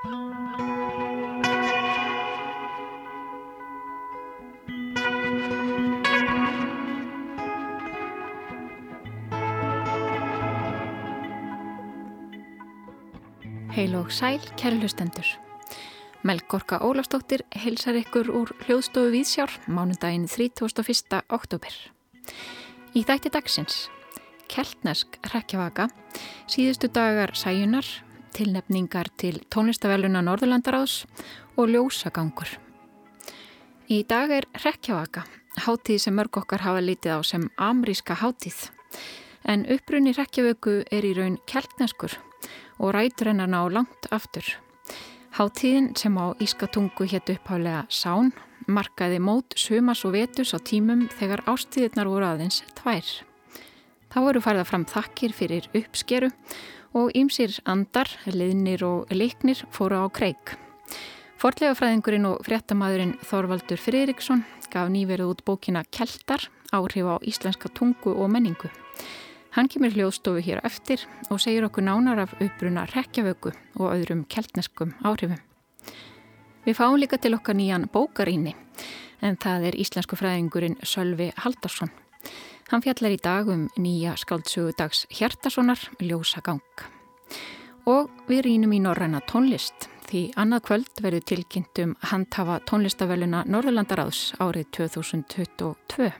Heil og sæl, kæri hlustendur. Melgorka Ólafstóttir heilsar ykkur úr hljóðstofu Víðsjár mánundaginn 31. oktober. Í þætti dagsins, Keltnesk rekjavaka, síðustu dagar sæjunar, tilnefningar til tónlistavelluna Norðurlandaráðs og ljósagangur. Í dag er rekjavaka, hátíð sem mörg okkar hafa lítið á sem amríska hátíð, en upprunni rekjavöku er í raun keltneskur og rætur hennar ná langt aftur. Háttíðin sem á Ískatungu hétt upphálega Sán markaði mót sumas og vetus á tímum þegar ástíðirnar voru aðeins tvær. Það voru farða fram þakkir fyrir uppskeru og ýmsir andar, liðnir og leiknir fóru á kreik. Forlegafræðingurinn og fréttamaðurinn Þorvaldur Friðriksson gaf nýverið út bókina Keltar, áhrif á íslenska tungu og menningu. Hann kemur hljóðstofu hér eftir og segir okkur nánar af uppbruna rekjavöku og öðrum keltneskum áhrifum. Við fáum líka til okkar nýjan bókaríni en það er íslensku fræðingurinn Sölvi Haldarsson. Hann fjallar í dag um nýja skáldsögu dags Hjertasonar Ljósagang. Og við rínum í norræna tónlist því annað kvöld verður tilkynnt um handhafa tónlistavelluna Norðurlandaráðs árið 2022.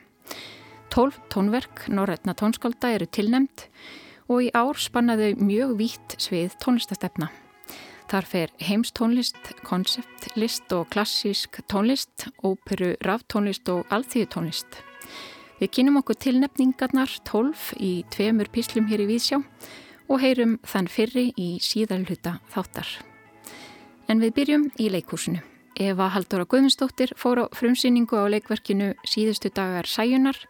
Tólf tónverk Norrætna tónskálda eru tilnemt og í ár spannaðu mjög vítt svið tónlistastefna. Þar fer heimstónlist, konseptlist og klassísk tónlist, óperu, ráftónlist og alþýðutónlist. Við kynum okkur tilnefningarnar tólf í tveimur píslum hér í Vísjá og heyrum þann fyrri í síðarluta þáttar. En við byrjum í leikúsinu. Eva Haldóra Guðmundsdóttir fór á frumsýningu á leikverkinu síðustu dagar sæjunar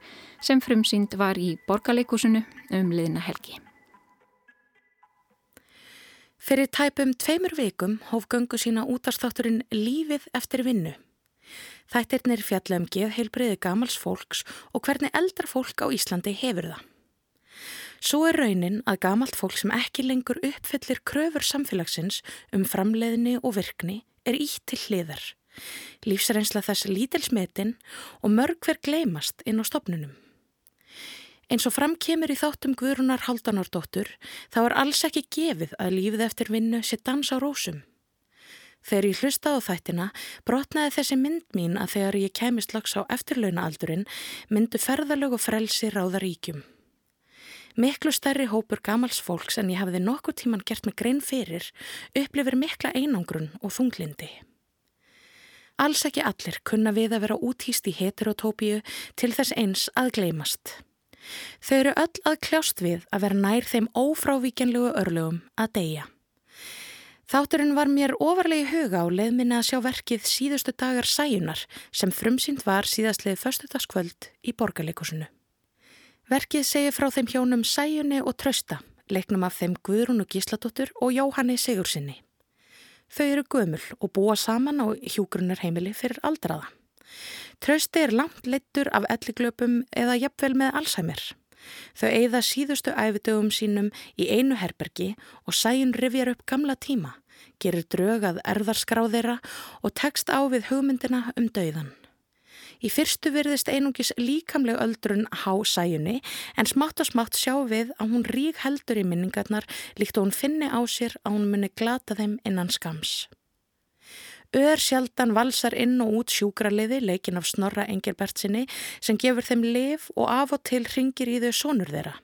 sem frumsýnd var í borgarleikusinu um liðna helgi. Fyrir tæpum tveimur vikum hóf göngu sína útastátturinn Lífið eftir vinnu. Þættirnir fjalla um geðheilbreyði gamals fólks og hvernig eldra fólk á Íslandi hefur það. Svo er raunin að gamalt fólk sem ekki lengur uppfyllir kröfur samfélagsins um framleiðni og virkni er ítt til hliðar. Lífsreynsla þess lítilsmetin og mörg hver gleymast inn á stopnunum. Eins og framkemur í þáttum Guðrunar Haldanardóttur þá er alls ekki gefið að lífið eftir vinnu sé dans á rósum. Þegar ég hlusta á þættina brotnaði þessi mynd mín að þegar ég kemist lags á eftirlaunaaldurinn myndu ferðalög og frelsi ráða ríkjum. Miklu stærri hópur gamals fólks en ég hafiði nokkuð tíman gert með grein fyrir upplifir mikla einangrun og þunglindi. Alls ekki allir kunna við að vera útýst í heterotópíu til þess eins að gleymast. Þau eru öll að kljást við að vera nær þeim ófrávíkjanlegu örlugum að deyja. Þátturinn var mér ofarlegi huga á leðminni að sjá verkið síðustu dagar sæjunar sem frumsýnd var síðastlið förstutaskvöld í borgarleikusinu. Verkið segir frá þeim hjónum Sæjunni og Trausta, leiknum af þeim Guðrún og Gísladóttur og Jóhanni Sigursinni. Þau eru gömul og búa saman á hjúgrunarheimili fyrir aldraða. Trausti er langt leittur af elliglöpum eða jafnvel með Alzheimer. Þau eigða síðustu æfidögum sínum í einu herbergi og Sæjun rivjar upp gamla tíma, gerir drög að erðarskráð þeirra og tekst á við hugmyndina um dauðan. Í fyrstu virðist einungis líkamleg öldrun há sæjunni en smátt og smátt sjá við að hún rík heldur í minningarnar líkt og hún finni á sér að hún muni glata þeim innan skams. Ör sjaldan valsar inn og út sjúkraliði leikin af Snorra Engelbertsinni sem gefur þeim liv og af og til ringir í þau sonur þeirra.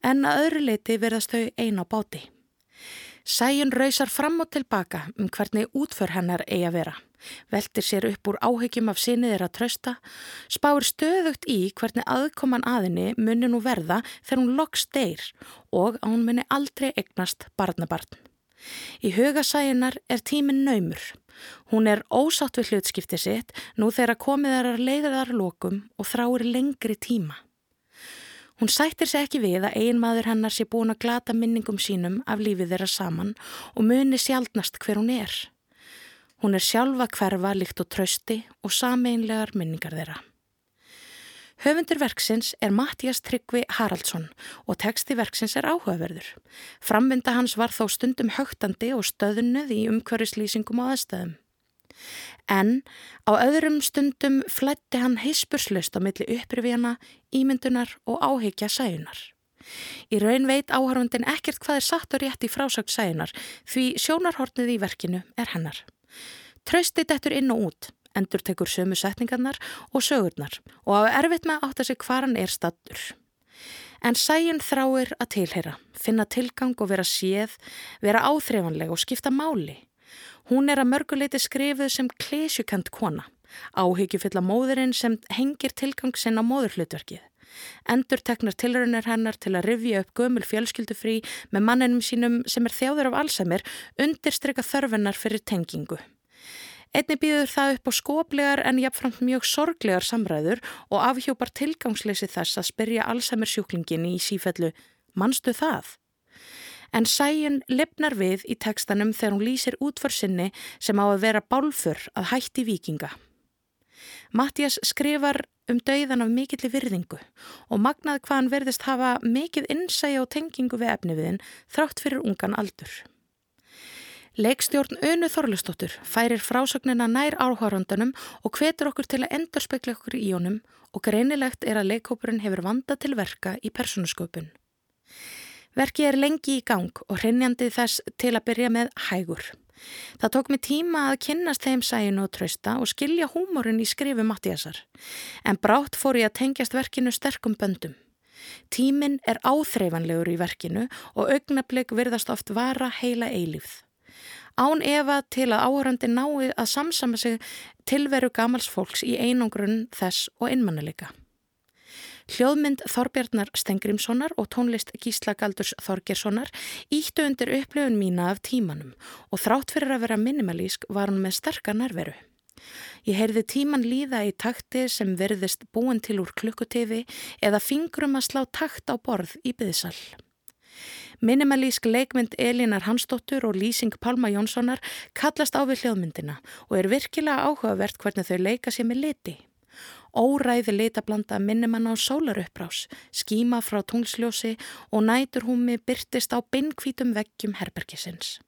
En að öðru leiti verðast þau eina á báti. Sæjun rausar fram og tilbaka um hvernig útför hennar eigi að vera veltir sér upp úr áhegjum af sinni þeirra trösta, spáir stöðugt í hvernig aðkoman aðinni muni nú verða þegar hún loks deyr og að hún muni aldrei egnast barnabarn. Í hugasæjunar er tímin naumur. Hún er ósátt við hlutskipti sitt nú þegar komið er að leiða þar lokum og þráir lengri tíma. Hún sættir sig ekki við að ein maður hennar sé búin að glata minningum sínum af lífið þeirra saman og muni sjálfnast hver hún er. Hún er sjálfa hverfa líkt og trösti og sameinlegar minningar þeirra. Höfundur verksins er Mattias Tryggvi Haraldsson og teksti verksins er áhugaverður. Framvinda hans var þó stundum högtandi og stöðunuð í umhverjuslýsingum og aðstæðum. En á öðrum stundum flætti hann heispurslaust á milli upprifjana, ímyndunar og áheikja sæjunar. Í raun veit áhörfundin ekkert hvað er satt og rétt í frásagt sæjunar því sjónarhortnið í verkinu er hennar. Trausti dettur inn og út, endur tekur sömu setningarnar og sögurnar og á erfitt með átt að sig hvað hann er stattur. En sæjun þráir að tilheyra, finna tilgang og vera séð, vera áþreifanlega og skipta máli. Hún er að mörguleiti skrifuð sem klesjukant kona, áhyggjufulla móðurinn sem hengir tilgang sinn á móðurhlutverkið. Endur teknar tilraunar hennar til að rivja upp gömul fjölskyldufrí með manninum sínum sem er þjáður af Alzheimer undirstryka þörfinnar fyrir tengingu. Einni býður það upp á skoplegar en jafnframt mjög sorglegar samræður og afhjópar tilgangsleysi þess að spyrja Alzheimer sjúklingin í sífellu Manstu það? En sæjun lifnar við í tekstanum þegar hún lýsir útfarsinni sem á að vera bálfur að hætti vikinga. Mattias skrifar um dauðan af mikilli virðingu og magnað hvað hann verðist hafa mikið innsæja og tengingu við efniviðin þrátt fyrir ungan aldur. Leikstjórn Önu Þorlustóttur færir frásögnina nær áhárandunum og hvetur okkur til að endurspegla okkur í honum og greinilegt er að leikhópurinn hefur vanda til verka í persónusköpun. Verki er lengi í gang og hreinjandi þess til að byrja með hægur. Það tók mig tíma að kynnast þeim sæinu og trösta og skilja húmórin í skrifu Mattiasar. En brátt fór ég að tengjast verkinu sterkum böndum. Tíminn er áþreifanlegur í verkinu og augnablik virðast oft vara heila eilífð. Án Eva til að áhörandi nái að samsama sig tilveru gamals fólks í einangrunn þess og innmannuleika. Hljóðmynd Þorbjarnar Stengrimssonar og tónlist Gísla Galdurs Þorgerssonar íttu undir upplöfun mína af tímanum og þrátt fyrir að vera minimalísk var hún með sterka nærveru. Ég heyrði tíman líða í takti sem verðist búin til úr klukkutefi eða fingrum að slá takt á borð í byðsal. Minimalísk leikmynd Elínar Hansdóttur og lýsing Palma Jónssonar kallast á við hljóðmyndina og er virkilega áhugavert hvernig þau leika sér með liti. Óræði litablanda minnum hann á sólarupprás, skíma frá tungsljósi og næturhúmi byrtist á binnkvítum veggjum herbergisins.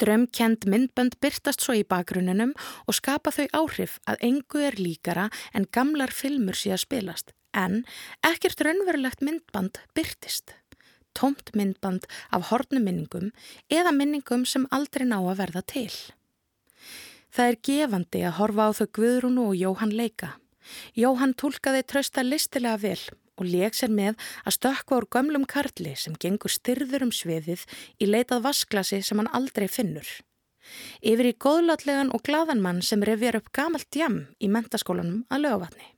Drömkend myndbönd byrtast svo í bakgrunninum og skapa þau áhrif að engu er líkara en gamlar filmur sé að spilast, en ekkert raunverulegt myndband byrtist. Tómt myndband af hornuminningum eða minningum sem aldrei ná að verða til. Það er gefandi að horfa á þau Guðrúnu og Jóhann leika. Jóhann tólkaði trösta listilega vel og leik sér með að stökka úr gömlum karli sem gengur styrður um sviðið í leitað vasklasi sem hann aldrei finnur. Yfir í góðlátlegan og gladan mann sem revjar upp gamalt jam í mentaskólanum að lögavatni.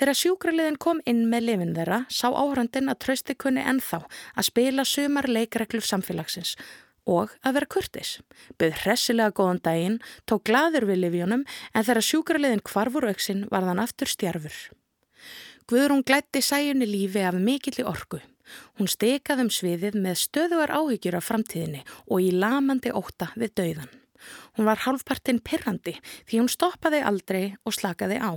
Þegar sjúkraliðin kom inn með lifin þeirra sá áhrandin að trösti kunni ennþá að spila sumar leikreglur samfélagsins og að vera kurtis. Böð hressilega góðan daginn, tók gladur við livjónum en þegar sjúkraliðin kvarfur auksin var þann aftur stjarfur. Guðrún glætti sæjunni lífi af mikilli orgu. Hún stekaði um sviðið með stöðuar áhyggjur af framtíðinni og í lamandi óta við dauðan. Hún var halvpartinn pirrandi því hún stoppaði aldrei og slakaði á.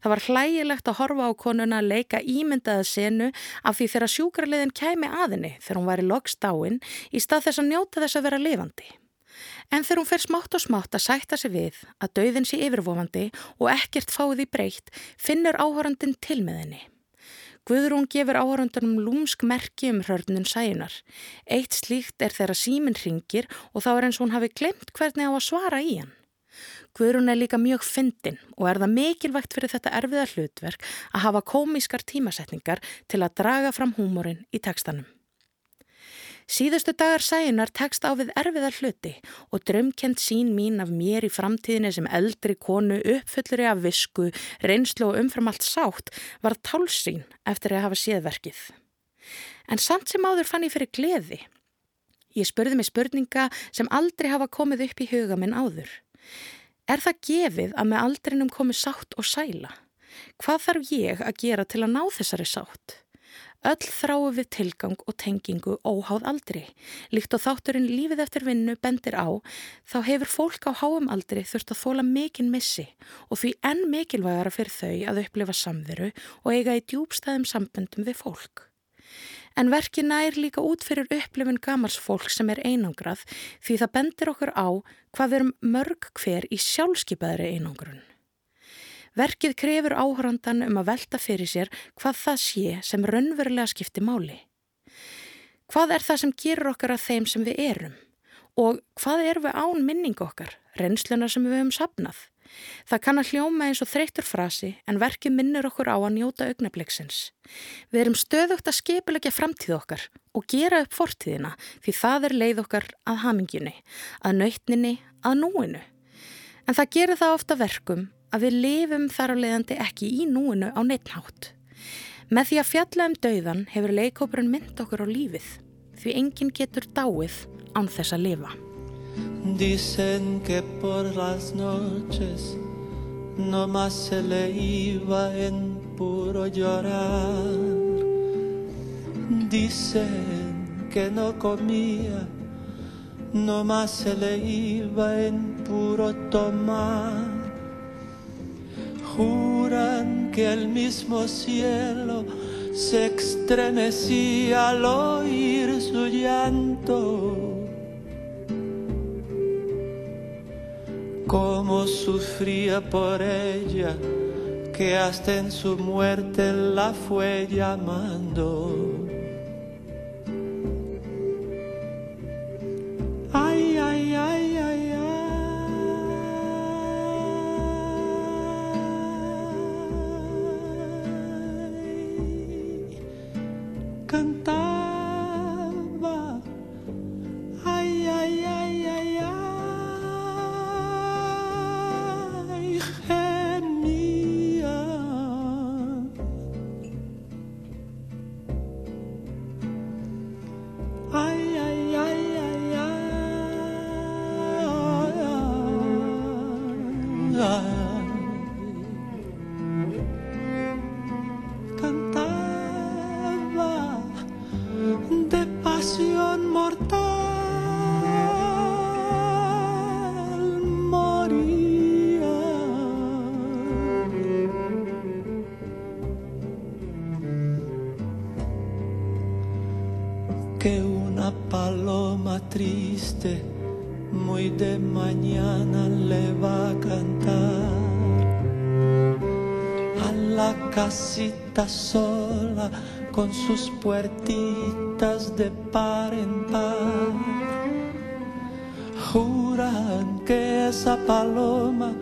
Það var hlægilegt að horfa á konuna að leika ímyndaða senu af því þegar sjúkrarliðin kæmi aðinni þegar hún var í loksdáin í stað þess að njóta þess að vera lifandi. En þegar hún fer smátt og smátt að sætta sig við að dauðin sé yfirvofandi og ekkert fáið í breytt finnur áhörandin til með henni. Guðrún gefur áhörandunum lúmsk merki um hörnun sæjunar. Eitt slíkt er þegar síminn ringir og þá er eins og hún hafi glemt hvernig á að svara í hann. Guðrún er líka mjög fyndin og er það mikilvægt fyrir þetta erfiða hlutverk að hafa komískar tímasetningar til að draga fram húmórin í tekstanum. Síðustu dagar sæjunar tekst á við erfiða hluti og drömkend sín mín af mér í framtíðinni sem eldri konu uppfullri af visku, reynslu og umfram allt sátt var tálsín eftir að hafa séðverkið. En samt sem áður fann ég fyrir gleði. Ég spurði mig spurninga sem aldrei hafa komið upp í huga minn áður. Er það gefið að með aldrinum komi sátt og sæla? Hvað þarf ég að gera til að ná þessari sátt? Öll þráu við tilgang og tengingu óháð aldri. Líkt og þátturinn lífið eftir vinnu bendir á, þá hefur fólk á háum aldri þurft að þóla mikinn missi og því enn mikilvægara fyrir þau að upplifa samveru og eiga í djúbstæðum samböndum við fólk. En verki nær líka út fyrir upplifun gamals fólk sem er einangrað því það bendir okkur á hvað verum mörg hver í sjálfskeipaðri einangrun. Verkið krefur áhrandan um að velta fyrir sér hvað það sé sem raunverulega skiptir máli. Hvað er það sem gerur okkar að þeim sem við erum? Og hvað er við án minning okkar, reynsluna sem við höfum sapnað? Það kann að hljóma eins og þreytur frasi en verkið minnir okkur á að njóta augnabliksins. Við erum stöðugt að skipilegja framtíð okkar og gera upp fortíðina því það er leið okkar að hamingjunni, að nautninni, að núinu. En það gerir það ofta verkum að við lifum þar á leiðandi ekki í núinu á neittnátt. Með því að fjalla um dauðan hefur leikópurinn mynd okkur á lífið, því enginn getur dáið án þess að lifa. Dicen que por las noches no más se le iba en puro llorar. Dicen que no comía, no más se le iba en puro tomar. juran que el mismo cielo se estremecía al oír su llanto. Cómo sufría por ella, que hasta en su muerte la fue llamando. Sola con sus puertitas de par en par. Juran que esa paloma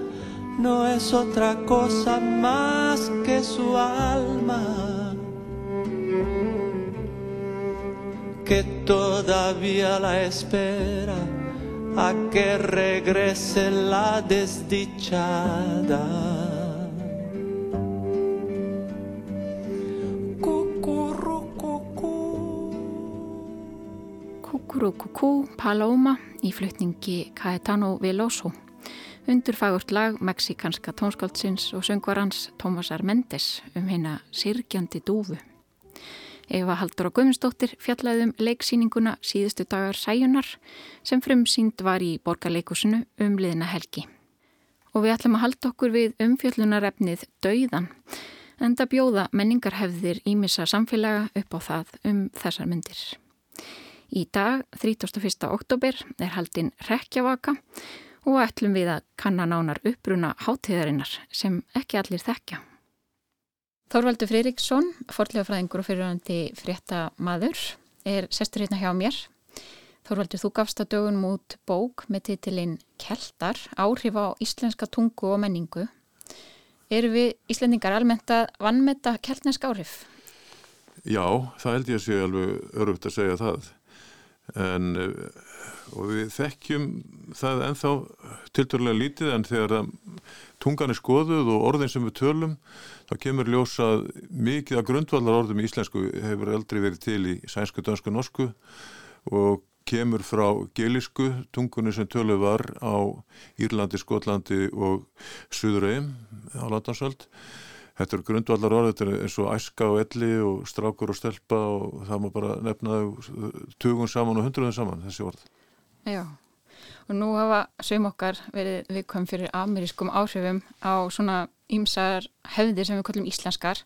no es otra cosa más que su alma. Que todavía la espera a que regrese la desdichada. Kúrúkúkú Paloma í flutningi Caetano Veloso undur fagurt lag meksikanska tónskáldsins og söngvarans Tómasar Mendes um hérna Sirkjandi dúfu. Eva Haldur og Guðmundsdóttir fjallaðum leiksýninguna síðustu dagar sæjunar sem frumsýnd var í borgarleikusinu um liðna helgi. Og við ætlum að halda okkur við umfjöllunarefnið Dauðan en það bjóða menningarhefðir ímissa samfélaga upp á það um þessar myndir. Í dag, 31. oktober, er haldinn rekjavaka og ætlum við að kannan ánar uppbruna hátíðarinnar sem ekki allir þekkja. Þorvaldur Freiriksson, forlegafræðingur og fyrirhandi frétta maður, er sestur hérna hjá mér. Þorvaldur, þú gafst að dögun mút bók með titilinn Keltar, áhrif á íslenska tungu og menningu. Eru við Íslendingar almennt að vannmeta keltnesk áhrif? Já, það held ég að sé alveg örugt að segja það en eh, og við þekkjum það enþá tilturlega lítið en þegar tungan er skoðuð og orðin sem við tölum þá kemur ljósað mikið að grundvallar orðum í íslensku hefur aldrei verið til í sænsku, dansku, norsku og kemur frá gelisku tungunni sem töluð var á Írlandi, Skotlandi og Suðurheim á Landansvöld þetta er grundvallar orð, þetta er eins og æska og elli og strákur og stelpa og það má bara nefna tugum saman og hundruðum saman þessi orð. Já, og nú hafa sögum okkar verið viðkvæm fyrir amerískum áhrifum á svona ímsar hefðir sem við kallum íslenskar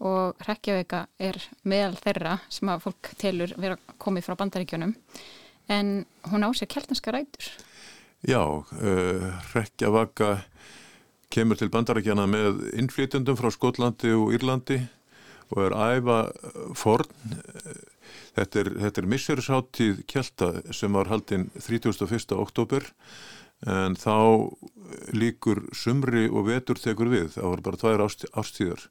og Reykjavíka er meðal þeirra sem að fólk telur vera komið frá bandaríkjunum en hún á sér keltnarska rætur. Já, uh, Reykjavíka kemur til bandarækjana með innflytjandum frá Skotlandi og Írlandi og er æfa forn. Þetta er, þetta er missurisháttíð kjelta sem var haldinn 31. oktober en þá líkur sumri og vetur tekur við, það voru bara tvær ástíðar.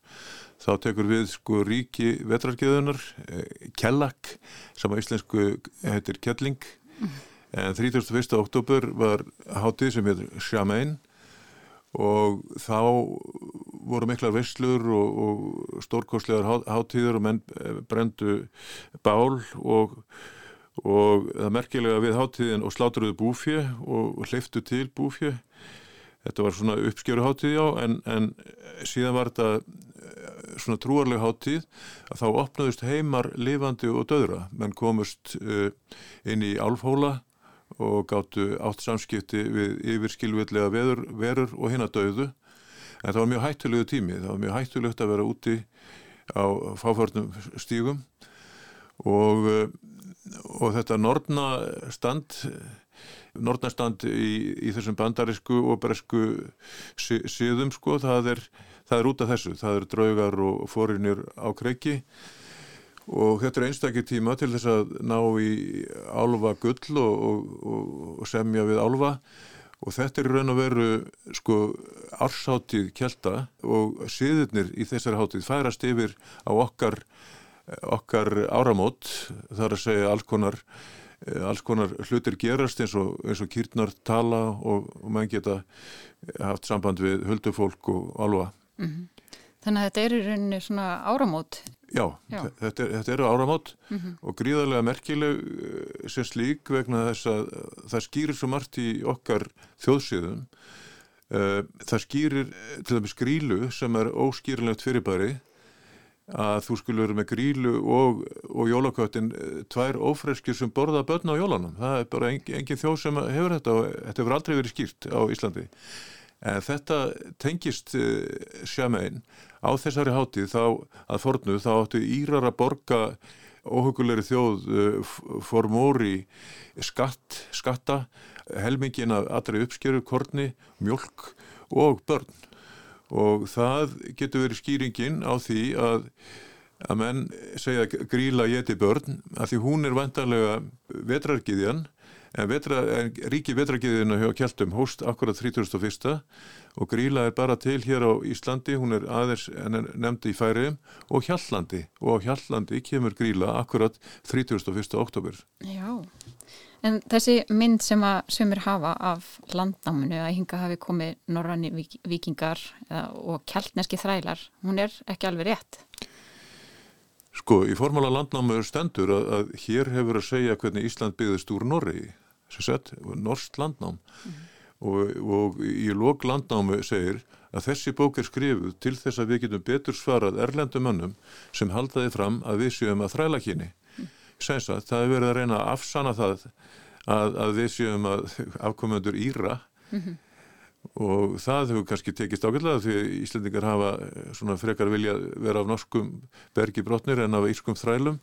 Þá tekur við sko ríki vetrargeðunar, eh, Kellak, sem á íslensku heitir Kelling, en 31. oktober var háttíð sem heitir Shamain og þá voru miklar visslur og, og stórkostlegar hátíður og menn eh, brendu bál og, og það merkilega við hátíðin og sláturuðu búfjö og hliftu til búfjö þetta var svona uppskjöru hátíð já en, en síðan var þetta eh, svona trúarleg hátíð að þá opnaðust heimar lifandi og döðra menn komust uh, inn í álfhóla og gáttu átt samskipti við yfirskilvillega veður, verur og hinn að dauðu. En það var mjög hættulegu tími, það var mjög hættulegt að vera úti á fáförnum stígum. Og, og þetta nortnastand nortnastand í, í þessum bandarisku og bresku síðum sko, það er, það er út af þessu, það er draugar og fórinir á kreiki og þetta er einstakir tíma til þess að ná í álfa gull og, og, og semja við álfa og þetta er raun og veru sko ársháttið kjelta og siðurnir í þessari háttið færast yfir á okkar, okkar áramót þar að segja alls konar, alls konar hlutir gerast eins og, eins og kýrnar tala og, menn geta haft samband við huldufólk og álfa. Mm -hmm. Þannig að þetta er í rauninni svona áramót Já, Já. Þetta, er, þetta eru áramót mm -hmm. og gríðarlega merkileg eh, sem slík vegna þess að það skýrir svo margt í okkar þjóðsíðum. Eh, það skýrir til dæmis grílu sem er óskýrlegt fyrirbæri að þú skulle vera með grílu og, og jólaköttin eh, tvær ófreskir sem borða börn á jólanum. Það er bara engin, engin þjóð sem hefur þetta og þetta hefur aldrei verið skýrt á Íslandi. En þetta tengist sjamein á þessari hátíð þá að fornu þá áttu Írar að borga óhugulegri þjóð uh, formóri skatt, skatta helmingin af allri uppskeru, korni, mjölk og börn. Og það getur verið skýringin á því að að menn segja gríla geti börn að því hún er vantarlega vetrargiðjan en, vetra, en ríki vetrargiðjana hjá Kjeldum hóst akkurat 31 og Gríla er bara til hér á Íslandi, hún er aðeins nefndi í færiðum og Hjallandi og á Hjallandi kemur Gríla akkurat 31. oktober. Já, en þessi mynd sem að sömur hafa af landnáminu að hinga hafi komið norranni vikingar og kjallneski þrælar, hún er ekki alveg rétt? Sko, í formála landnámu er stendur að, að hér hefur að segja hvernig Ísland byggðist úr Norri, sem sett, norsk landnám. Mm -hmm og, og í lok landnámi segir að þessi bók er skrifuð til þess að við getum betur svarað erlendumönnum sem haldaði fram að við séum að þræla kynni. Sæns að það hefur verið að reyna að afsana það að, að við séum að afkomendur íra mm -hmm. og það hefur kannski tekist ágætlega því Íslendingar hafa svona frekar vilja vera af norskum bergi brotnir en af írskum þrælum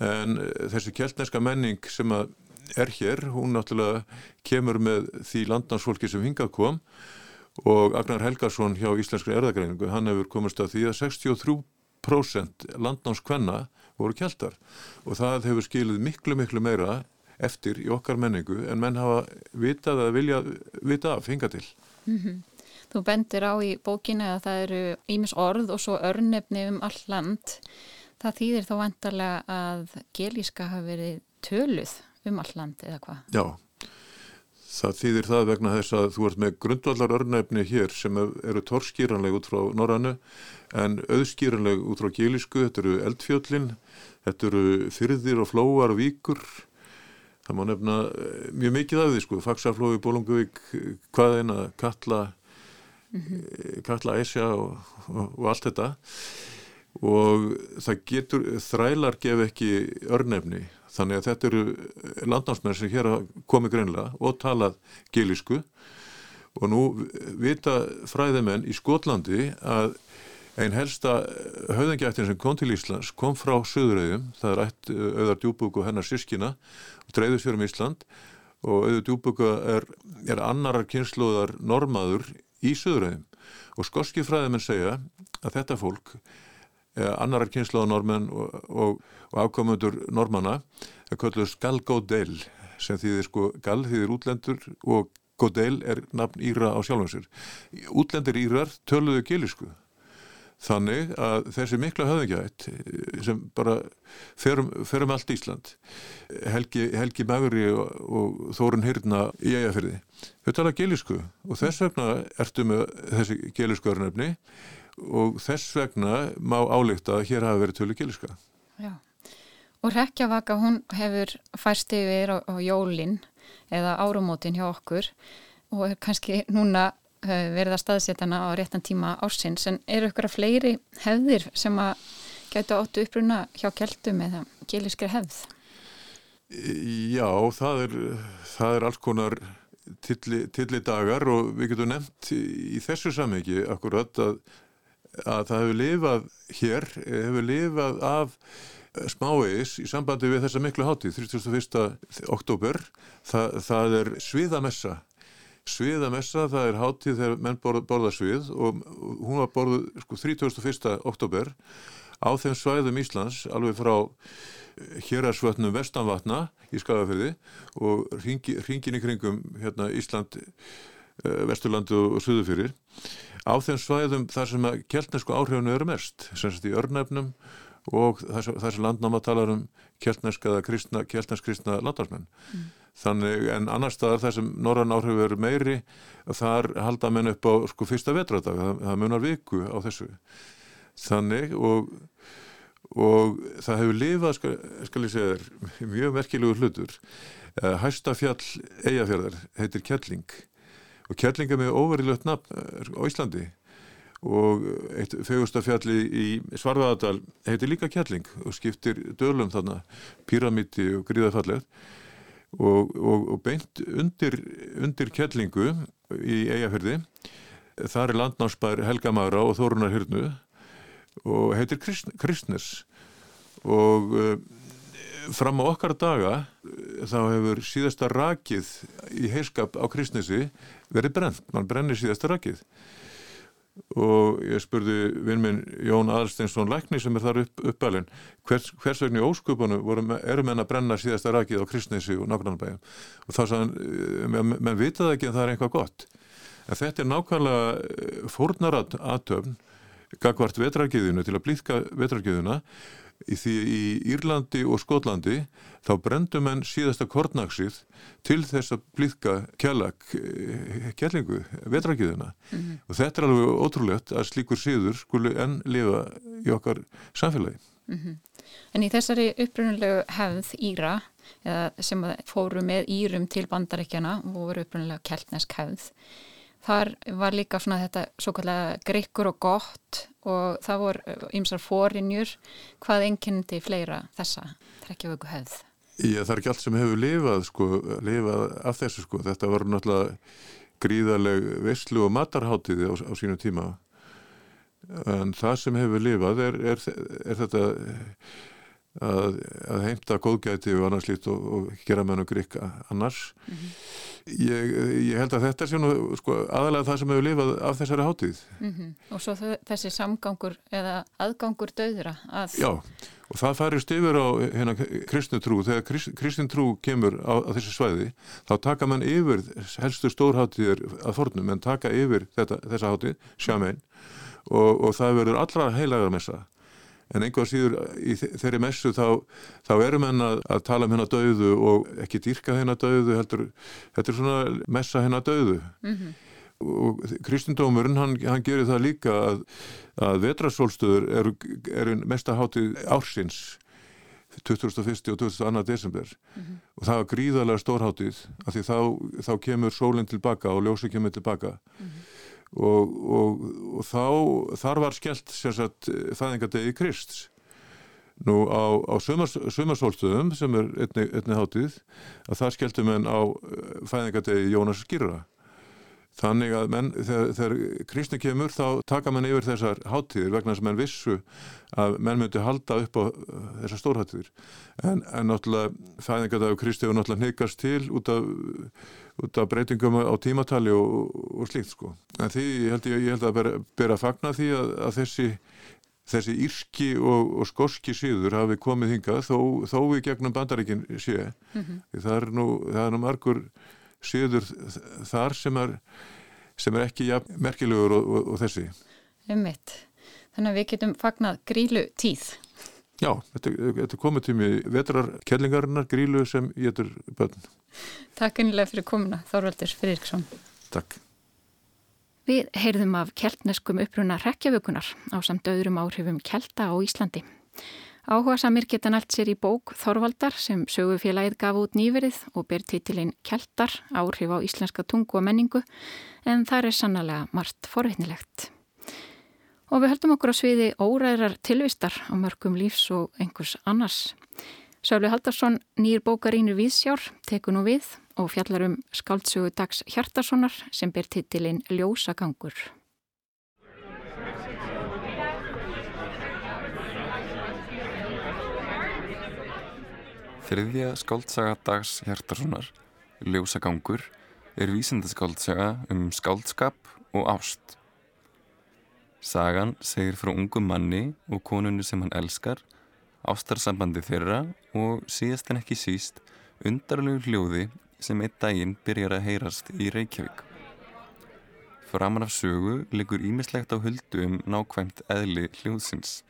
en þessi keltneska menning sem að er hér, hún náttúrulega kemur með því landnámsfólki sem hingað kom og Agnar Helgarsson hjá Íslenskri erðagreiningu, hann hefur komist að því að 63% landnámskvenna voru kjaldar og það hefur skilið miklu miklu meira eftir í okkar menningu en menn hafa vitað að vilja vita af hinga til. Mm -hmm. Þú bendir á í bókinu að það eru ímis orð og svo örnefni um all land. Það þýðir þá vantarlega að gelíska hafi verið töluð um all land eða hvað? Já, það þýðir það vegna þess að þú ert með grundvallar örnæfni hér sem eru torskýranleg út frá norrannu en auðskýranleg út frá gílisku, þetta eru eldfjöllin, þetta eru fyrðir og flóar og víkur. Það má nefna eh, mjög mikið af því sko, Faxaflói, Bólunguvík, hvaðeina, Katla mm -hmm. Katla Æsja og, og, og allt þetta. Og það getur, þrælar gef ekki örnefni þannig að þetta eru landnámsmenn sem hér komið greinlega og talað gilisku og nú vita fræðimenn í Skotlandi að einn helsta höfðingjættin sem kom til Íslands kom frá Suðurauðum, það er ætt auðar djúbúk og hennar sískina og dreifðist fyrir um Ísland. Og auður djúbúk er, er annarar kynsluðar normaður í Suðurauðum og skoski fræðimenn segja að þetta fólk annarar kynsluðar normenn og, og, og afkomundur normanna er kölluð Skalgóðel sem þýðir sko Gal þýðir útlendur og Godel er nafn Íra á sjálfum sér. Útlendir Írar töluðu gilisku Þannig að þessi mikla höfðingjætt sem bara ferum, ferum allt Ísland, Helgi, Helgi Magri og, og Þórun Hyrna í eigafyrði, þau tala gelisku og þess vegna ertu með þessi gelisku örnöfni og þess vegna má álíkta að hér hafa verið tölu geliska. Já, og Rekkjavaka hún hefur færst yfir á, á jólinn eða árumótin hjá okkur og er kannski núna verið að staðsetja hana á réttan tíma ársins en eru ykkur að fleiri hefðir sem að gætu áttu uppruna hjá keltum eða giliskri hefð? Já, það er, það er alls konar tilli, tilli dagar og við getum nefnt í þessu samhengi akkurat að, að það hefur lifað hér, hefur lifað af smávegis í sambandi við þessa miklu hátíð 31. oktober það, það er sviðamessa Sviðamessa, það er hátíð þegar menn borða, borða svið og hún var borðuð sko 31. oktober á þeim svæðum Íslands alveg frá hérarsvötnum vestanvatna í Skagafyrði og ringi, ringin í kringum hérna, Ísland, eh, Vesturlandu og Suðufyrir á þeim svæðum þar sem að keltnesku áhrifinu eru mest, semst í örnefnum og þar sem landnáma talar um keltneska eða kristna landarsmenn. Mm. Þannig en annar staðar þar sem norran áhrif eru meiri þar halda menn upp á sko fyrsta vetradag, það, það munar viku á þessu. Þannig og, og það hefur lifað, skal, skal ég segja þér, mjög merkilegur hlutur. Eh, hæsta fjall eigafjörðar heitir Kjelling og Kjelling er með óverilegt nafn eh, á Íslandi. Og eitt fegustafjalli í Svarvaðardal heitir líka Kjelling og skiptir dölum þarna, píramíti og gríðafallegt og, og, og beint undir, undir kellingu í eigafyrði þar er landnámsbær Helga Magra og Þórunar Hyrnu og heitir Krist, Kristnes og uh, fram á okkar daga þá hefur síðasta rakið í heiskap á Kristnesi verið brent, mann brennir síðasta rakið. Og ég spurði vinn minn Jón Aðalsteinsson Lækni sem er þar upp, uppalinn hvers, hvers vegna í óskupunum eru menn að brenna síðasta rakið á Kristnesi og nákvæmlega og þá sagðan menn, menn vitaði ekki að það er eitthvað gott. En þetta er nákvæmlega eh, fórnarat aðtöfn gagvart vetrarkiðinu til að blíðka vetrarkiðuna í því í Írlandi og Skotlandi þá brendum enn síðasta kornaksið til þess að blíðka kjallag eh, kjallingu, vetrakiðuna mm -hmm. og þetta er alveg ótrúlegt að slíkur síður skulu enn lifa í okkar samfélagi. Mm -hmm. En í þessari upprunulegu hefð Íra, sem fóru með Írum til bandaríkjana og voru upprunulegu keltnesk hefð Þar var líka svona þetta svo kallega grikkur og gott og það voru ymsar fórinjur. Hvað enginni fleira þessa trekkjavöku hefð? Já, það er ekki allt sem hefur lifað, sko, lifað af þessu sko. Þetta var náttúrulega gríðaleg visslu og matarháttiði á, á sínu tíma. En það sem hefur lifað er, er, er þetta að, að heimta góðgæti og annars lít og, og gera menn og grikka annars. Mm -hmm. ég, ég held að þetta sé nú sko, aðalega það sem hefur lifað af þessari hátíð. Mm -hmm. Og svo þessi samgangur eða aðgangur döðra að... Já, og það farist yfir á hérna kristnutrú. Þegar krist, kristintrú kemur á, á þessi svæði, þá taka mann yfir helstu stórháttíðir að fornum, en taka yfir þetta, þessa hátíð, sjamein, og, og það verður allra heilagar messa en einhvað síður í þeirri messu þá, þá erum henn að, að tala um henn að dauðu og ekki dýrka henn að dauðu heldur, þetta er svona messa henn að dauðu mm -hmm. og kristindómurinn hann, hann gerir það líka að, að vetrasólstöður eru er mesta hátið ársins 21. og 22. desember mm -hmm. og það var gríðarlega stórhátið af því þá, þá kemur sólinn tilbaka og ljósið kemur tilbaka mm -hmm. Og, og, og þá þar var skellt sérsagt fæðingadegi Krist nú á, á sumarsólstöðum sem er einni, einni hátíð að það skelltum en á fæðingadegi Jónas Skirra Þannig að menn, þegar, þegar kristni kemur þá taka menn yfir þessar háttíðir vegna sem menn vissu að menn myndi halda upp á uh, þessar stórháttíðir. En, en náttúrulega fæðingardag kristi hefur náttúrulega hnikast til út af, út af breytingum á tímatali og, og slíkt sko. En því held, ég, ég held að bera, bera fagna því að, að þessi, þessi írski og, og skorski síður hafi komið hingað þó, þó við gegnum bandaríkin sé. Mm -hmm. Það er nú, það er nú margur síður þar sem er, sem er ekki ja, merkilegur og, og, þessi. Ummitt. Þannig að við getum fagnat grílu tíð. Já, þetta, þetta er komið tími vetrar kellingarinnar grílu sem getur bönn. Takk einlega fyrir komuna, Þorvaldur Friðriksson. Takk. Við heyrðum af keltneskum uppruna rekjavökunar á samt öðrum áhrifum kelta á Íslandi. Áhuga samir geta nælt sér í bók Þorvaldar sem sögufélagið gaf út nýverið og ber titilinn Kjeltar, áhrif á íslenska tungu og menningu en það er sannlega margt forvittnilegt. Og við höldum okkur á sviði óræðrar tilvistar á mörgum lífs og einhvers annars. Sjáli Haldarsson, nýr bókarínur Víðsjár, teku nú við og fjallar um skáldsögu Dags Hjartarssonar sem ber titilinn Ljósagangur. Þriðja skáldsaga dags Hjartarssonar, Ljósagangur, er vísindaskáltsaga um skáldskap og ást. Sagan segir frá ungum manni og konunni sem hann elskar, ástarsambandi þeirra og síðast en ekki síst undarlegu hljóði sem einn daginn byrjar að heyrast í Reykjavík. Framan af sögu liggur ímislegt á huldu um nákvæmt eðli hljóðsins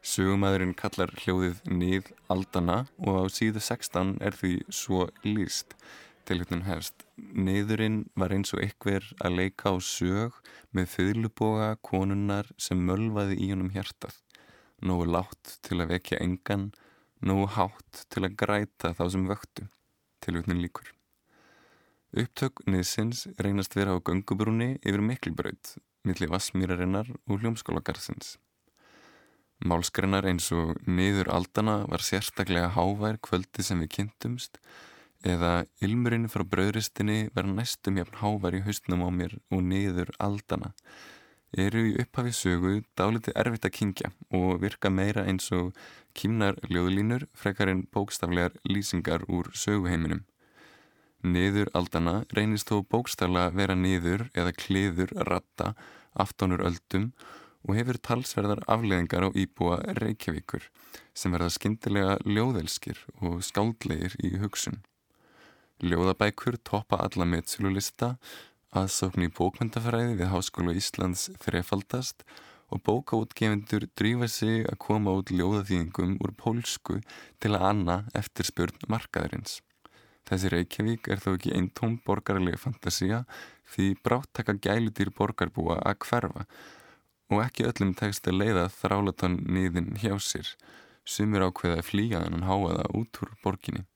Sögumæðurinn kallar hljóðið nýð aldana og á síðu 16 er því svo líst. Tilhjóttun hefst. Niðurinn var eins og ykkur að leika á sög með fylgjuboga konunnar sem mölvaði í honum hjartað. Nógu látt til að vekja engan, nógu hátt til að græta þá sem vöktu. Tilhjóttun líkur. Upptök niðsins reynast vera á gangubrúni yfir miklbraut, millir vassmýrarinnar og hljómskólagarðsins. Málskrennar eins og niður aldana var sérstaklega hávær kvöldi sem við kynntumst eða ilmurinn frá bröðristinni var næstum jafn hávær í haustnum á mér og niður aldana eru í upphafi sögu dáliti erfitt að kingja og virka meira eins og kýmnar ljóðlínur frekar en bókstaflegar lýsingar úr söguheiminum. Niður aldana reynist þó bókstaflega vera niður eða kliður ratta aftónur öldum og hefur talsverðar afleðingar á íbúa Reykjavíkur sem verða skindilega ljóðelskir og skáldlegir í hugsun. Ljóðabækur toppa alla meðsölulista, aðsókn í bókmyndafræði við Háskóla Íslands þrefaldast og bókaútgefundur drífa sig að koma út ljóðaþýðingum úr pólsku til að anna eftir spjörn markaðurins. Þessi Reykjavík er þó ekki einn tóm borgarlega fantasia því bráttaka gælutýr borgarbúa að hverfa og ekki öllum tekst að leiða þrálaton niðin hjá sér, sumir ákveða að flýja þannig háaða út úr borginni.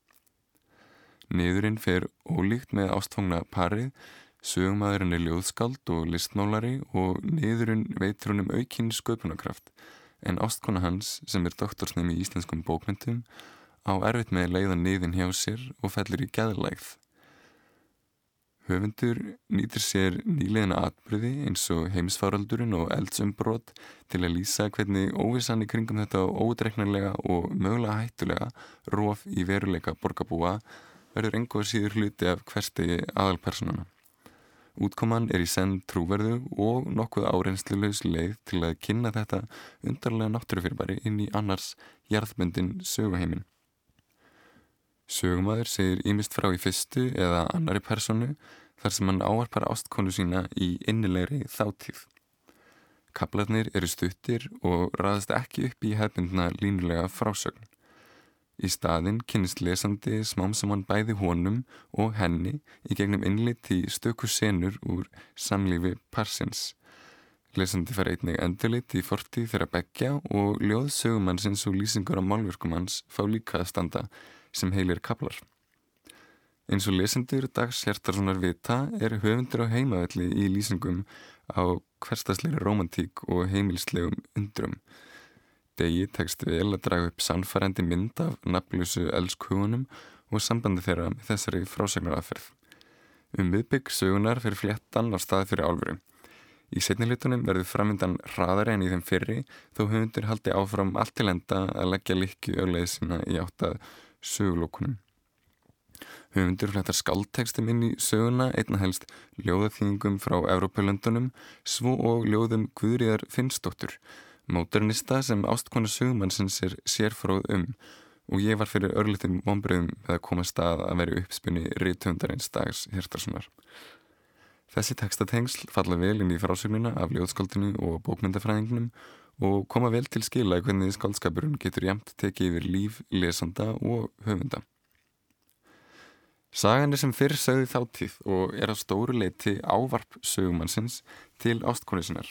Niðurinn fer ólíkt með ástfangna parið, sögumæðurinn er ljóðskald og listmálari og niðurinn veitur hún um aukinn sköpunarkraft, en ástkona hans, sem er doktorsnefn í íslenskum bókmyndum, á erfitt með að leiða niðin hjá sér og fellir í gæðlægð. Höfundur nýtir sér nýlegina atbyrði eins og heimsfaraldurinn og eldsumbrot til að lýsa hvernig óvissan í kringum þetta ódreiknarlega og mögulega hættulega róf í veruleika borgarbúa verður engoð síður hluti af hverstegi aðalpersonana. Útkoman er í senn trúverðu og nokkuð áreinslulegs leið til að kynna þetta undarlega náttúrufyrbæri inn í annars jarðböndin söguheimin. Sögumæður segir ímist frá í fyrstu eða annari personu þar sem hann áarpar ástkonu sína í innilegri þáttíð. Kaplarnir eru stuttir og raðast ekki upp í hefbundna línulega frásögn. Í staðin kynist lesandi smám saman bæði honum og henni í gegnum innlit í stöku senur úr samlífi parsins. Lesandi fær einnig endurlit í fortíð þeirra begja og ljóð sögumannsins og lýsingur á málverkum hans fá líka að standa sem heilir kaplar. Eins og lesendur dags Hjertarssonar vita er höfundur á heimavelli í lýsingum á hverstasleiri romantík og heimilslegum undrum. Degi tekst vel að draga upp sannfærandi mynd af nafnlusu elskhugunum og sambandi þeirra með þessari frásegnaraðferð. Um viðbygg sögunar fyrir fléttan á stað fyrir álveru. Í setnilutunum verður framvindan hraðari en í þeim fyrri þó höfundur haldi áfram allt til enda að leggja likki ögleið sína í áttað sögulókunum. Höfundur flettar skaldtekstum inn í söguna einna helst ljóðaþýðingum frá Evrópulöndunum svo og ljóðum Guðriðar Finnsdóttur, móternista sem ástkona sögumannsins er sérfróð um og ég var fyrir örlitum vonbröðum með að koma stað að veri uppspunni ríðtöndarins dags Hjertarssonar. Þessi tekstatengsl falla vel inn í frásögnuna af ljóðskaldinu og bókmyndafræðingnum og koma vel til skila hvernig skaldskapurinn getur jæmt tekið yfir líf, lesanda og höfunda. Sagan er sem fyrr sögði þáttíð og er á stóru leiti ávarp sögumannsins til ástkonisinnar.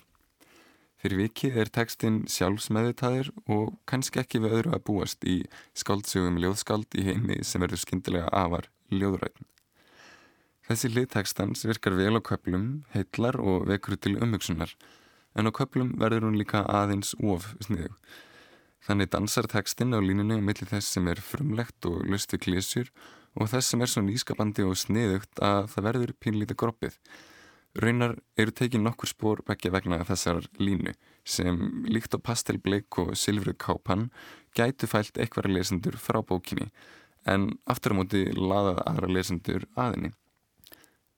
Fyrir vikið er tekstinn sjálfsmeðutaður og kannski ekki við öðru að búast í skáldsögum ljóðskald í heimi sem verður skindilega afar ljóðræðin. Þessi liðtekstans virkar vel á köplum, heitlar og vekur til umhugsunar en á köplum verður hún líka aðeins of sniðug. Þannig dansar tekstinn á línunni á milli þess sem er frumlegt og lust við klísjur og þess sem er svo nýskapandi og sniðugt að það verður pínlítið groppið. Raunar eru tekið nokkur spór begge vegna þessar línu sem líkt á pastelbleik og silfrukápan gætu fælt eitthvaðra lesendur frá bókinni en aftur á móti laðað aðra lesendur aðinni.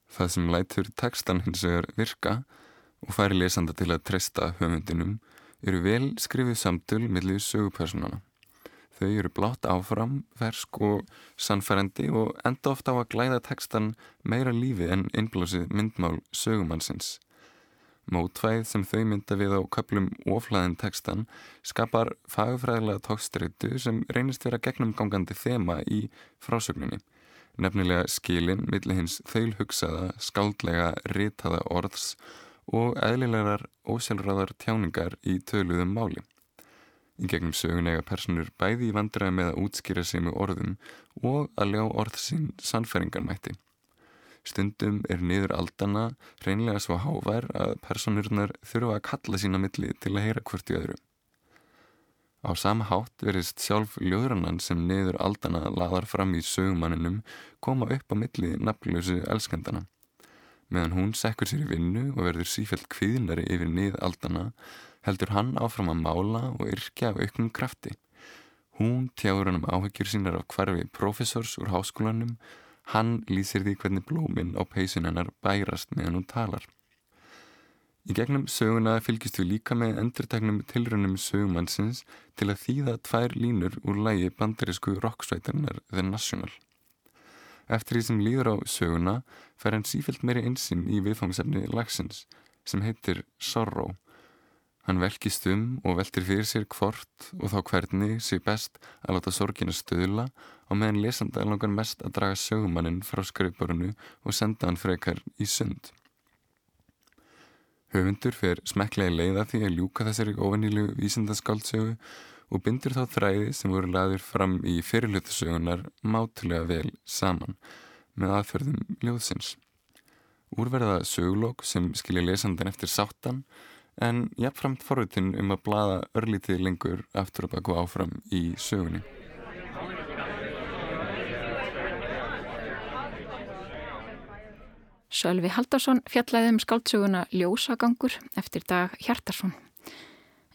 Það sem lætur tekstan hins vegar virka og færi lesanda til að treysta höfundinum eru vel skrifið samtöl millir sögupersonana. Þau eru blátt áfram, fersk og sannfærandi og enda ofta á að glæða tekstan meira lífi en innblásið myndmál sögumannsins. Mótvæð sem þau mynda við á köplum oflaðin tekstan skapar fagfræðilega tókstreitu sem reynist vera gegnumgangandi þema í frásögninni. Nefnilega skilin millir hins þaulhugsaða, skáldlega, ritaða orðs og eðlilegar ósjálfráðar tjáningar í töluðum máli. Í gegnum sögun eiga personur bæði í vandræði með að útskýra sig með orðum og að ljá orð sín sannfæringarmætti. Stundum er niður aldana reynlega svo hávær að personurnar þurfa að kalla sína milli til að heyra hvort í öðru. Á sama hátt verist sjálf ljóðrannan sem niður aldana laðar fram í sögumanninum koma upp á milli nafnlösu elskendana. Meðan hún sekkur sér í vinnu og verður sífælt kviðnari yfir nið aldana heldur hann áfram að mála og yrkja af auknum krafti. Hún tjáur hann um áhyggjur sínar af hvarfi profesors úr háskólanum, hann lýsir því hvernig blóminn á peysun hennar bærast meðan hún talar. Í gegnum söguna fylgist við líka með endurtegnum tilrönum sögumannsins til að þýða tvær línur úr lægi bandarísku rocksvætarinnar The National. Eftir því sem líður á söguna fer hann sífælt meiri einsinn í viðfangsefni lagsins sem heitir Sorrow Hann velkist um og veltir fyrir sér hvort og þá hvernig sé best að láta sorgina stöðla og meðan lesanda er langar mest að draga sögumannin frá skrifborinu og senda hann frekar í sund. Höfundur fer smekklega leiða því að ljúka þessari ofinnílu vísindaskáldsögu og bindur þá þræði sem voru laður fram í fyrirlutasögunar mátulega vel saman með aðferðum ljóðsins. Úrverða sögulók sem skilja lesandan eftir sáttan en jafnframt forrutin um að blada örlítið lengur aftur og baka áfram í sögunni. Sölvi Haldarsson fjallaði um skáldsöguna Ljósagangur eftir dag Hjartarsson.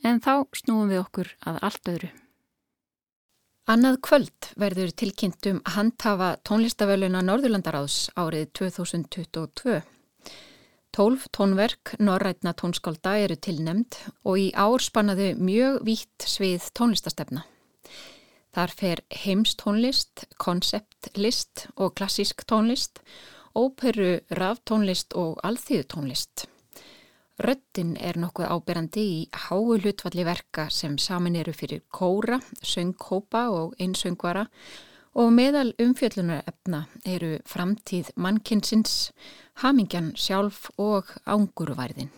En þá snúum við okkur að allt öðru. Annað kvöld verður tilkynnt um handhafa tónlistavöluna Norðurlandaráðs árið 2022. Tólf tónverk norrætna tónskálda eru tilnemd og í ár spannaðu mjög vítt svið tónlistastefna. Þar fer heimstónlist, konseptlist og klassísk tónlist, óperu, ráftónlist og alþýðutónlist. Röttin er nokkuð áberandi í háu hlutvalli verka sem samin eru fyrir kóra, söngkópa og einsöngvara og meðal umfjöllunar efna eru framtíð mannkinsins, hamingjan sjálf og ánguruværðin.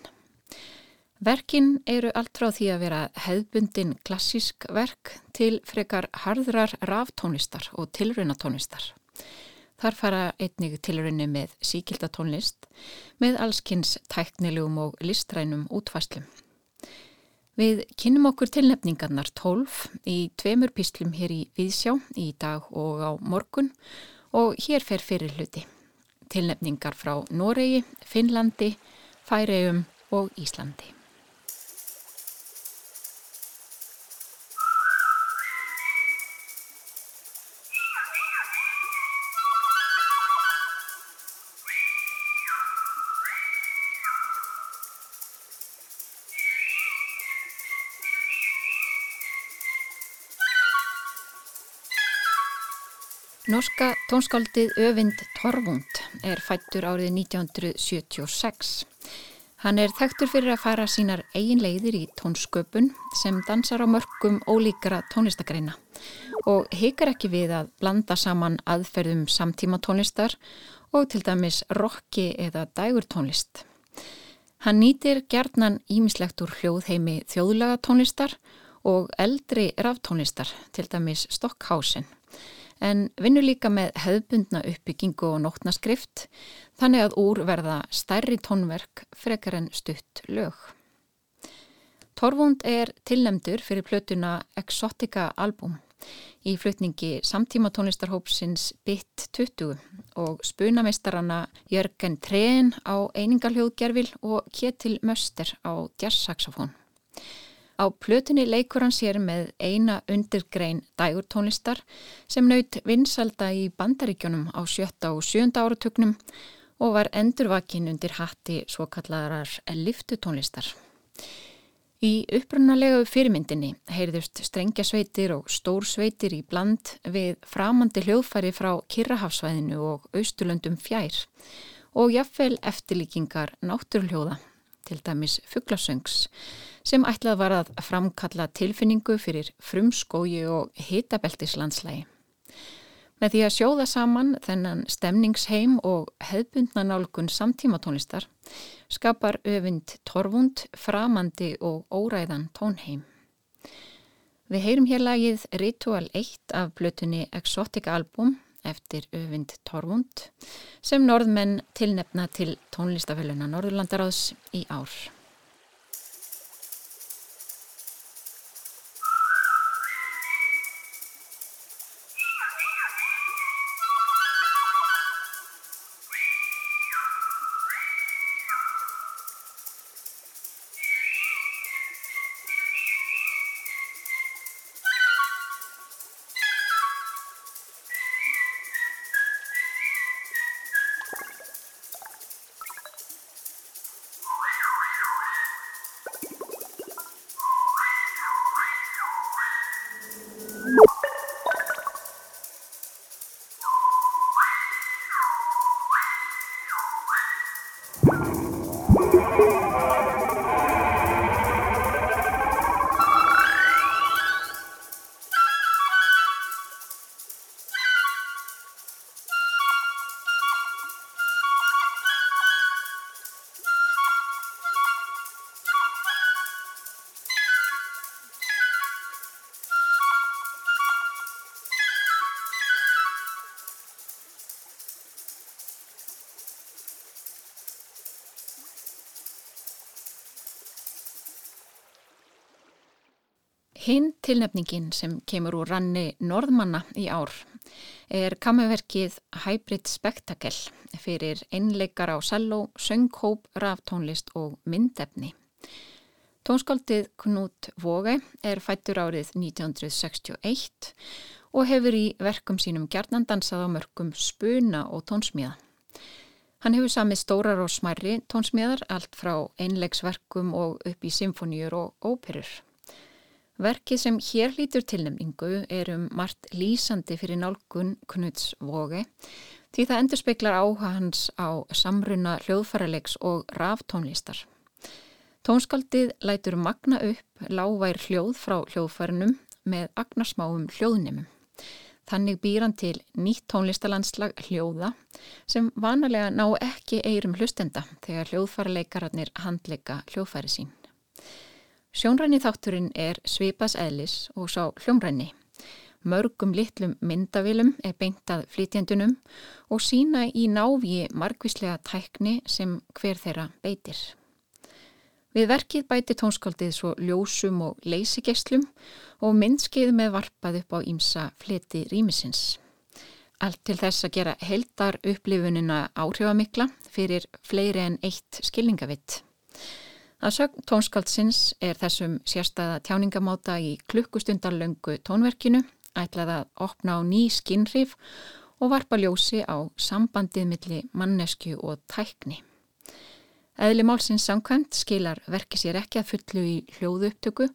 Verkin eru allt frá því að vera hefðbundin klassísk verk til frekar harðrar ráftónistar og tilraunatónistar. Þar fara einnig tilrunni með síkilda tónlist með allskynns tæknilegum og listrænum útfæslum. Við kynum okkur tilnefningarnar 12 í tveimur píslum hér í Víðsjá í dag og á morgun og hér fer fyrir hluti. Tilnefningar frá Noregi, Finnlandi, Færeum og Íslandi. Norska tónskáldið Övind Torvund er fættur árið 1976. Hann er þekktur fyrir að fara sínar eigin leiðir í tónsköpun sem dansar á mörgum ólíkara tónlistagreina og hekar ekki við að blanda saman aðferðum samtíma tónlistar og til dæmis rocki eða dægur tónlist. Hann nýtir gerðnan ímislegt úr hljóðheimi þjóðlaga tónlistar og eldri ráftónlistar, til dæmis Stockhausen en vinnur líka með hefðbundna uppbyggingu og nótnaskrift þannig að úr verða stærri tónverk frekar en stutt lög. Torvund er tilnemdur fyrir plötuna Exotica album í flutningi samtíma tónlistarhópsins BIT 20 og spunameistarana Jörgen Trén á einingaljóðgerfil og Kjetil Möster á jazzsaxofón. Á plötunni leikur hann sér með eina undirgrein dægurtónlistar sem naut vinsalda í bandaríkjónum á sjötta og sjönda áratugnum og var endurvakinn undir hatti svo kallarar liftutónlistar. Í upprannalegu fyrirmyndinni heyrðust strengjasveitir og stórsveitir í bland við framandi hljóðfæri frá Kirrahafsvæðinu og Austulöndum fjær og jafnvel eftirlíkingar náttúrljóða, til dæmis fugglasöngs sem ætlað var að framkalla tilfinningu fyrir frumskóju og hitabeltislandslægi. Með því að sjóða saman þennan stemningsheim og hefbundna nálgun samtímatónlistar skapar öfind torfund, framandi og óræðan tónheim. Við heyrum hér lagið Ritual 1 af blötunni Exotic Album eftir öfind torfund sem norðmenn tilnefna til tónlistaföluna Norðurlandaráðs í ár. Hinn tilnefningin sem kemur úr ranni Norðmanna í ár er kammerverkið Hybrid Spectacle fyrir einleikar á selló, sönghóp, ráftónlist og myndefni. Tónskaldið Knút Vóge er fættur árið 1961 og hefur í verkum sínum gjarnan dansað á mörgum spuna og tónsmíða. Hann hefur samið stórar og smærri tónsmíðar allt frá einleiksverkum og upp í symfóníur og óperur. Verkið sem hér lítur tilnefningu er um margt lýsandi fyrir nálgun Knuts Vóge því það endur speiklar áhuga hans á samruna hljóðfæralegs og ráftónlistar. Tónskaldið lætur magna upp lágvær hljóð frá hljóðfærunum með agnarsmáum hljóðnumum. Þannig býr hann til nýtt tónlistalandslag hljóða sem vanalega ná ekki eirum hlustenda þegar hljóðfæralegararnir handleika hljóðfæri sín. Sjónræni þátturinn er svipas eðlis og sá hljómræni. Mörgum litlum myndavilum er beintað flytjendunum og sína í návi margvíslega tækni sem hver þeirra beitir. Við verkið bæti tónskaldið svo ljósum og leysigesslum og myndskeið með varpað upp á ímsa fleti rýmisins. Allt til þess að gera heldar upplifunina áhrifamikla fyrir fleiri en eitt skilningavitt. Að sögn tónskaldsins er þessum sérstæða tjáningamáta í klukkustundarlöngu tónverkinu ætlað að opna á ný skinnrif og varpa ljósi á sambandið milli mannesku og tækni. Eðli málsins samkvæmt skilar verki sér ekki að fullu í hljóðu upptöku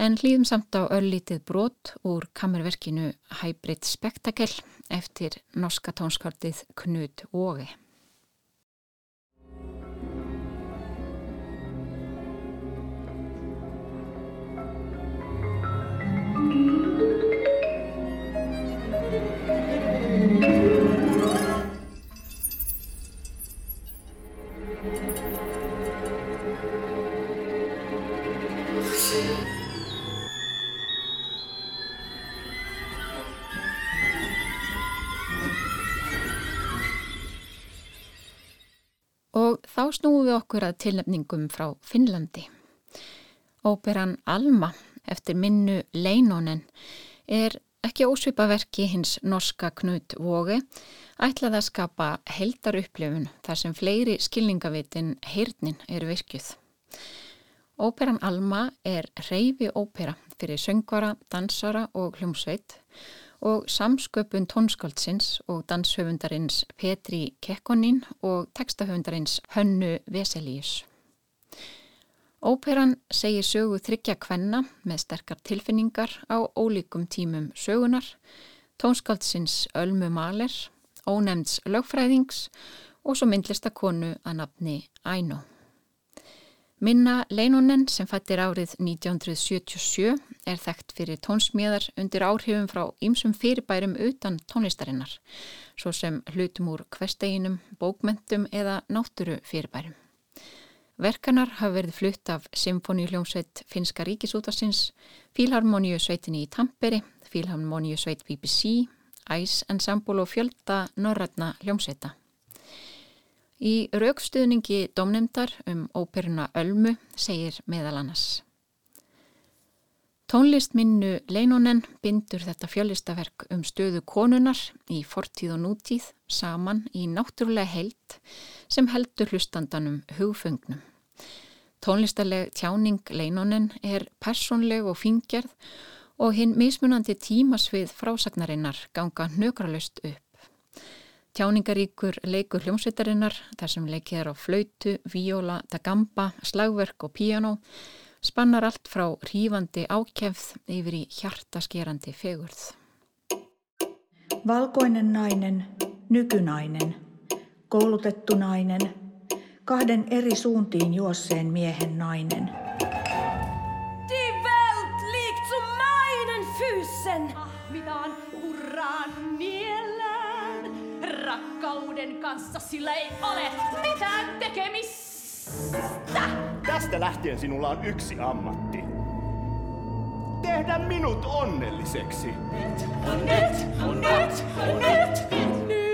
en hlýðum samt á öllítið brot úr kamerverkinu Hybrid Spectacle eftir norska tónskaldið Knud Vógi. Þá snúum við okkur að tilnefningum frá Finnlandi. Óperan Alma eftir minnu Leinonen er ekki ósvipaverki hins norska Knut Vóge ætlað að skapa heldar upplifun þar sem fleiri skilningavitin heyrnin eru virkjuð. Óperan Alma er reyfi ópera fyrir söngvara, dansara og hljómsveit og samsköpun tónskáldsins og danshöfundarins Petri Kekkonin og textahöfundarins Hönnu Veselíus. Óperan segir sögu þryggja kvenna með sterkar tilfinningar á ólíkum tímum sögunar, tónskáldsins Ölmu Maler, ónefnds lögfræðings og svo myndlistakonu að nafni Æno. Minna Leinonen sem fættir árið 1977 er þekkt fyrir tónsmíðar undir áhrifum frá ýmsum fyrirbærum utan tónlistarinnar, svo sem hlutum úr kvesteginum, bókmentum eða nátturu fyrirbærum. Verkanar hafa verið flutt af Symfóniuljómsveit Finska ríkisútarsins, Fílharmoníusveitinni í Tamperi, Fílharmoníusveit BBC, Ice Ensemble og fjölda norrætna ljómsveita. Í raukstuðningi domnemdar um óperuna Ölmu segir meðal annars. Tónlist minnu Leinonen bindur þetta fjölistaverk um stöðu konunar í fortíð og nútíð saman í náttúrulega held sem heldur hlustandanum hugföngnum. Tónlistarleg tjáning Leinonen er personleg og fingerð og hinn mismunandi tímasvið frásagnarinnar ganga nökralust upp. Tjáningaríkur leikur hljómsveitarinnar þar sem leikið er á flautu, víóla, dagamba, slagverk og píjánó spannar allt frá hrífandi ákjefð yfir í hjartaskerandi fegurð. Valkoinen nainen, nykynainen, koulutettu nainen, kahden eri suuntiin juosseen miehen nainen. Die Welt liegt zu meinen Füßen. Rakkauden kanssa sillä ei ole mitään tekemistä. Tästä lähtien sinulla on yksi ammatti. Tehdä minut onnelliseksi. Nyt, nyt, nyt, nyt. Tätä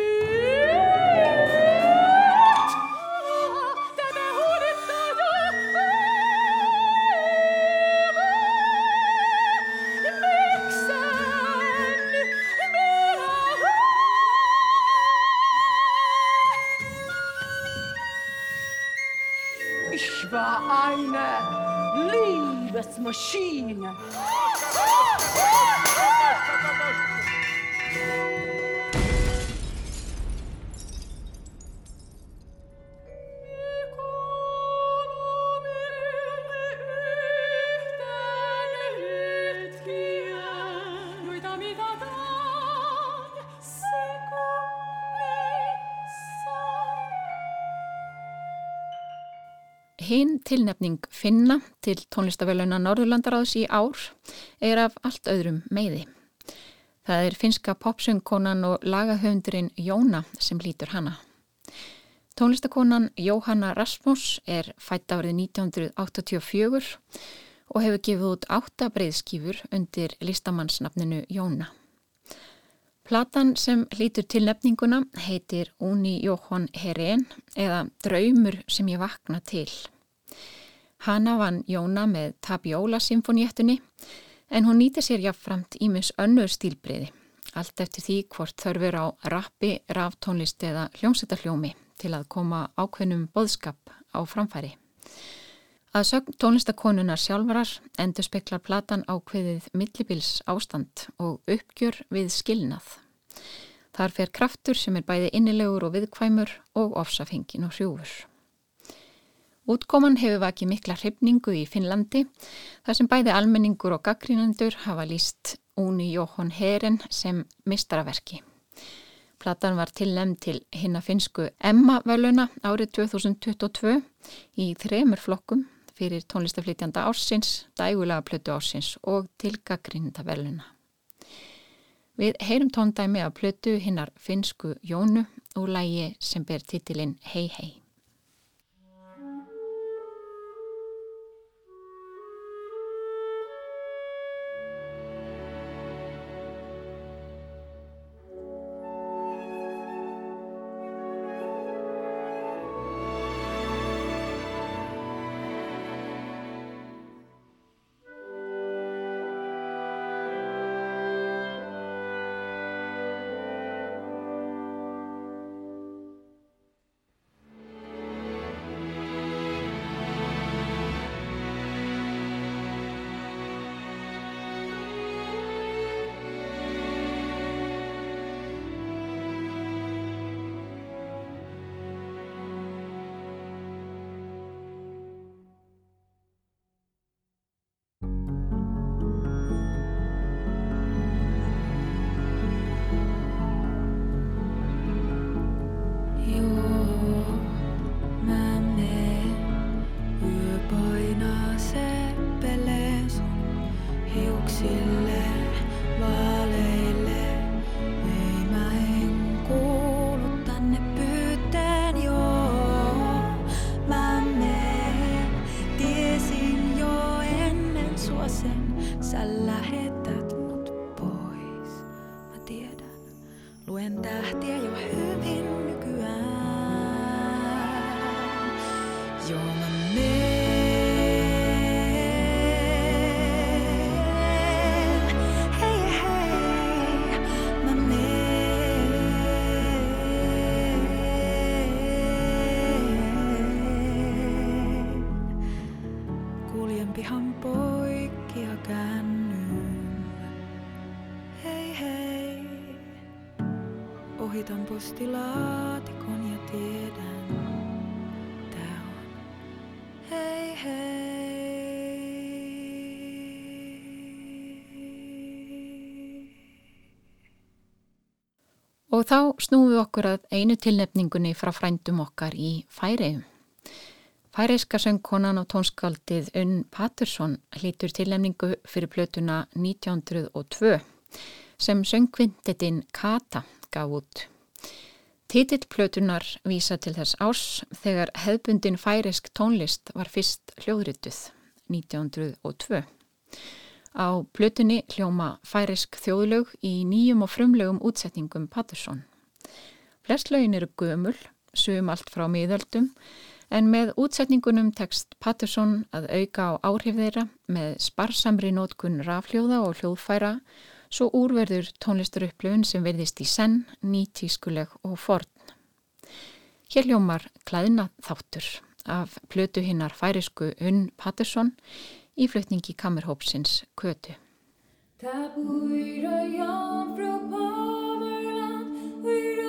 mochinha. Tilnefning Finna til tónlistavöluna Norðurlandaráðs í ár er af allt öðrum meiði. Það er finska popsöngkonan og lagahöfundurinn Jóna sem lítur hana. Tónlistakonan Jóhanna Rasmus er fætt árið 1984 og hefur gefið út átta breyðskífur undir listamannsnafninu Jóna. Platan sem hlýtur til nefninguna heitir Uni Jóhon Herén eða Draumur sem ég vakna til. Hanna vann Jóna með Tabiola symfóniettunni en hún nýti sér jáfnframt ímis önnur stílbreyði, allt eftir því hvort þörfur á rappi, ráftónlist eða hljómsettarhljómi til að koma ákveðnum boðskap á framfæri. Að sögn tónlistakonunar sjálfarar endur speklar platan ákveðið millibils ástand og uppgjör við skilnað. Þar fer kraftur sem er bæði innilegur og viðkvæmur og ofsafengin og hrjúfur. Útkoman hefur vakið mikla hrifningu í Finnlandi þar sem bæði almenningur og gaggrínandur hafa líst Úni Jóhon Heren sem mistaraverki. Platan var tilnæmt til hinna finsku Emma-völuna árið 2022 í þremur flokkum fyrir tónlistaflýtjanda ársins, dægulega plötu ársins og til gaggrinda veluna. Við heyrum tóndæmi af plötu hinnar finsku Jónu og lægi sem ber titilinn Hei Hei. Postilaatikon ja tiedän, tää on hei hei. Og þá snúum við okkur að einu tilnefningunni frá frændum okkar í Færiðum. Færiðska söngkonan og tónskaldið Unn Pattersson hlítur tilnefningu fyrir plötuna 1902 sem söngvindetinn Kata gaf út. Titill plötunar vísa til þess árs þegar hefbundin færisk tónlist var fyrst hljóðrituð 1902. Á plötunni hljóma færisk þjóðlög í nýjum og frumlegum útsetningum Patterson. Flest lögin eru gömul, sögum allt frá miðöldum, en með útsetningunum tekst Patterson að auka á áhrif þeirra með sparsamri nótkun rafljóða og hljóðfæra svo úrverður tónlistarupplöfun sem verðist í senn, nýtískuleg og forn. Hér ljómar klæðina þáttur af plötu hinnar færisku Unn Pattersson í flutningi Kammerhópsins Kötu. Það búir að jáfra Pomerland og í rauðmann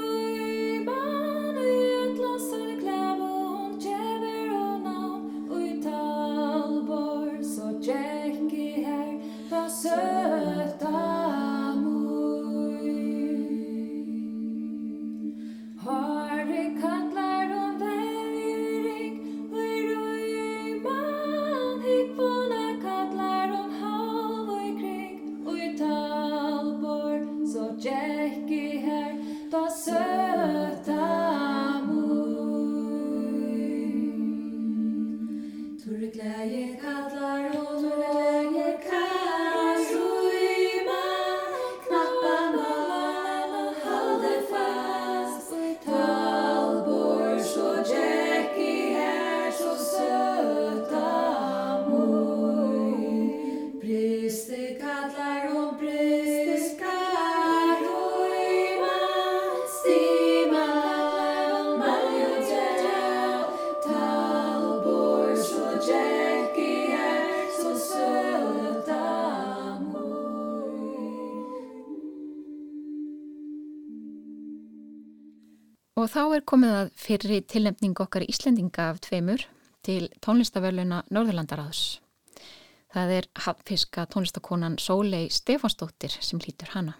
þá er komið að fyrri tilnefning okkar Íslendinga af tveimur til tónlistavörluna Norðurlandaráðs. Það er hafnfiska tónlistakonan Sólei Stefansdóttir sem hlýtur hana.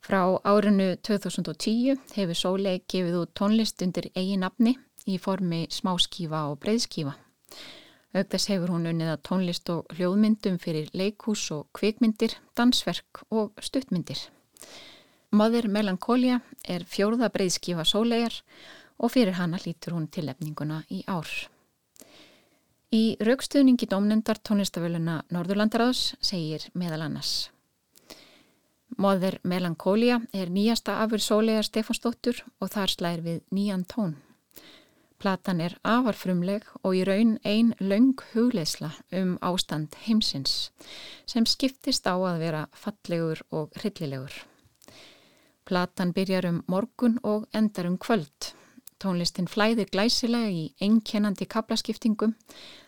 Frá árinu 2010 hefur Sólei gefið út tónlist undir eigin nafni í formi smáskífa og breyðskífa. Augðas hefur hún unnið að tónlist og hljóðmyndum fyrir leikús og kvikmyndir, dansverk og stuttmyndir. Mother Melancholia er fjórða breyðskífa Sóleiar og fyrir hana hlýtur hún tilefninguna í ár. Í raukstuðningi domnendar tónlistaföluna Norðurlandaráðs segir meðal annars. Mother Melancholia er nýjasta afur Sólegar Stefansdóttur og þar slæðir við nýjan tón. Platan er afarfrumleg og í raun ein laung hugleisla um ástand heimsins sem skiptist á að vera fallegur og hryllilegur. Platan byrjar um morgun og endar um kvöld. Tónlistin flæðir glæsilega í einkennandi kaplaskiptingum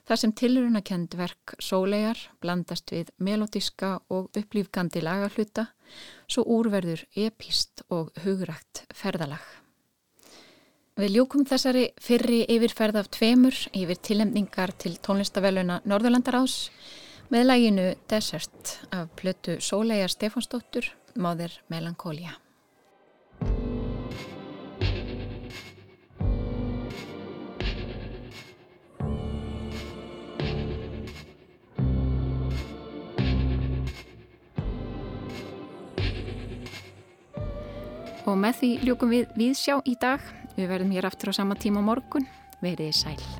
þar sem tilrunakend verk sólegar blandast við melodiska og upplýfgandi lagahluta svo úrverður epíst og hugrækt ferðalag. Við ljúkum þessari fyrri yfirferð af tveimur yfir tilhemningar til tónlistavelluna Norðurlandarás með læginu Desert af plötu Sólegar Stefansdóttur, Mother Melancholia. Og með því ljúkum við viðsjá í dag. Við verðum hér aftur á sama tíma morgun. Verið sæl.